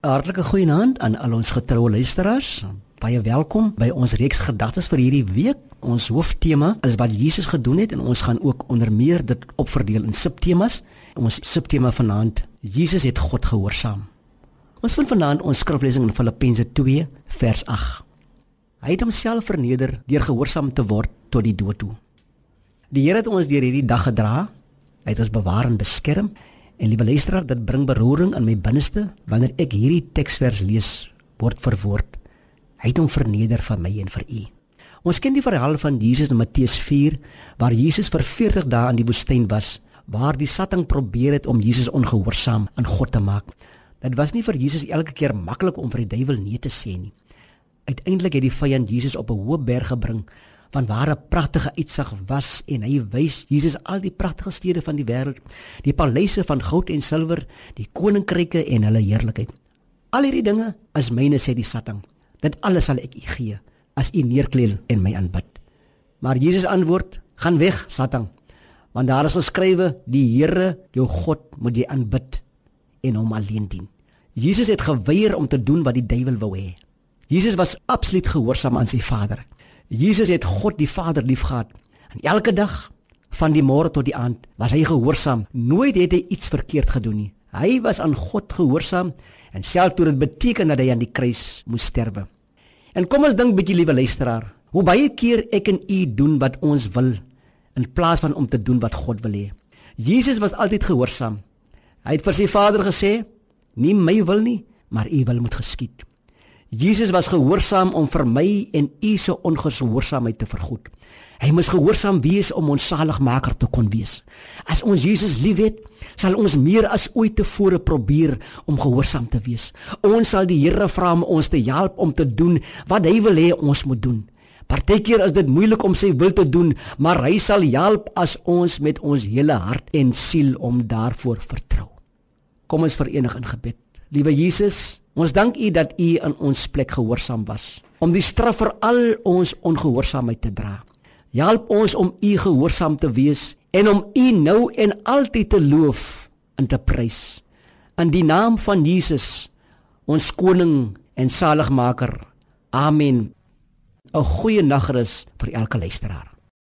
Hartlike goeienaand aan al ons getroue luisteraars. Baie welkom by ons reeks gedagtes vir hierdie week. Ons hooftema is wat Jesus gedoen het en ons gaan ook onder meer dit opverdeel in subtemas. Ons subtema vanaand: Jesus het God gehoorsaam. Ons vind vanaand ons skriflesing in Filippense 2 vers 8. Hy het homself verneder deur gehoorsaam te word tot die dood toe. Die Here het ons deur hierdie dag gedra. Hy het ons bewaar en beskerm. En liewe luisteraar, dit bring beroering in my binneste wanneer ek hierdie teksvers lees word vir woord. Hy het hom verneder vir my en vir u. Ons ken die verhaal van Jesus in Matteus 4 waar Jesus vir 40 dae in die woestyn was waar die Satan probeer het om Jesus ongehoorsaam aan God te maak. Dit was nie vir Jesus elke keer maklik om vir die duiwel nee te sê nie. Uiteindelik het die vyand Jesus op 'n hoë berg gebring van waar 'n pragtige uitsig was en hy wys Jesus al die pragtige stede van die wêreld, die paleise van goud en silwer, die koninkryke en hulle heerlikheid. Al hierdie dinge is myne sê die Satan. Dit alles sal ek u gee as u neerkniel en my aanbid. Maar Jesus antwoord: "Gaan weg, Satan, want daar is geskrywe: Die Here, jou God, moet jy aanbid en hom alleen dien." Jesus het geweier om te doen wat die duiwel wou hê. Jesus was absoluut gehoorsaam aan sy Vader. Jesus het God die Vader liefgehad. En elke dag van die môre tot die aand was hy gehoorsaam. Nooit het hy iets verkeerd gedoen nie. Hy was aan God gehoorsaam en selfs toe dit beteken dat hy aan die kruis moes sterwe. En kom ons dink bietjie liewe luisteraar, hoe baie keer ek en u doen wat ons wil in plaas van om te doen wat God wil hê. Jesus was altyd gehoorsaam. Hy het vir sy Vader gesê: "Nie my wil nie, maar u wil moet geskied." Jesus was gehoorsaam om vir my en u se ongehoorsaamheid te vergoed. Hy moes gehoorsaam wees om ons saligmaker te kon wees. As ons Jesus liefhet, sal ons meer as ooit tevore probeer om gehoorsaam te wees. Ons sal die Here vra om ons te help om te doen wat hy wil hê ons moet doen. Partykeer is dit moeilik om sy wil te doen, maar hy sal help as ons met ons hele hart en siel om daarvoor vertrou. Kom ons verenig in gebed. Liewe Jesus, Ons dank U dat U in ons plek gehoorsaam was om die straf vir al ons ongehoorsaamheid te dra. Help ons om U gehoorsaam te wees en om U nou en altyd te loof en te prys. In die naam van Jesus, ons koning en saligmaker. Amen. 'n Goeie nagrus vir elke luisteraar.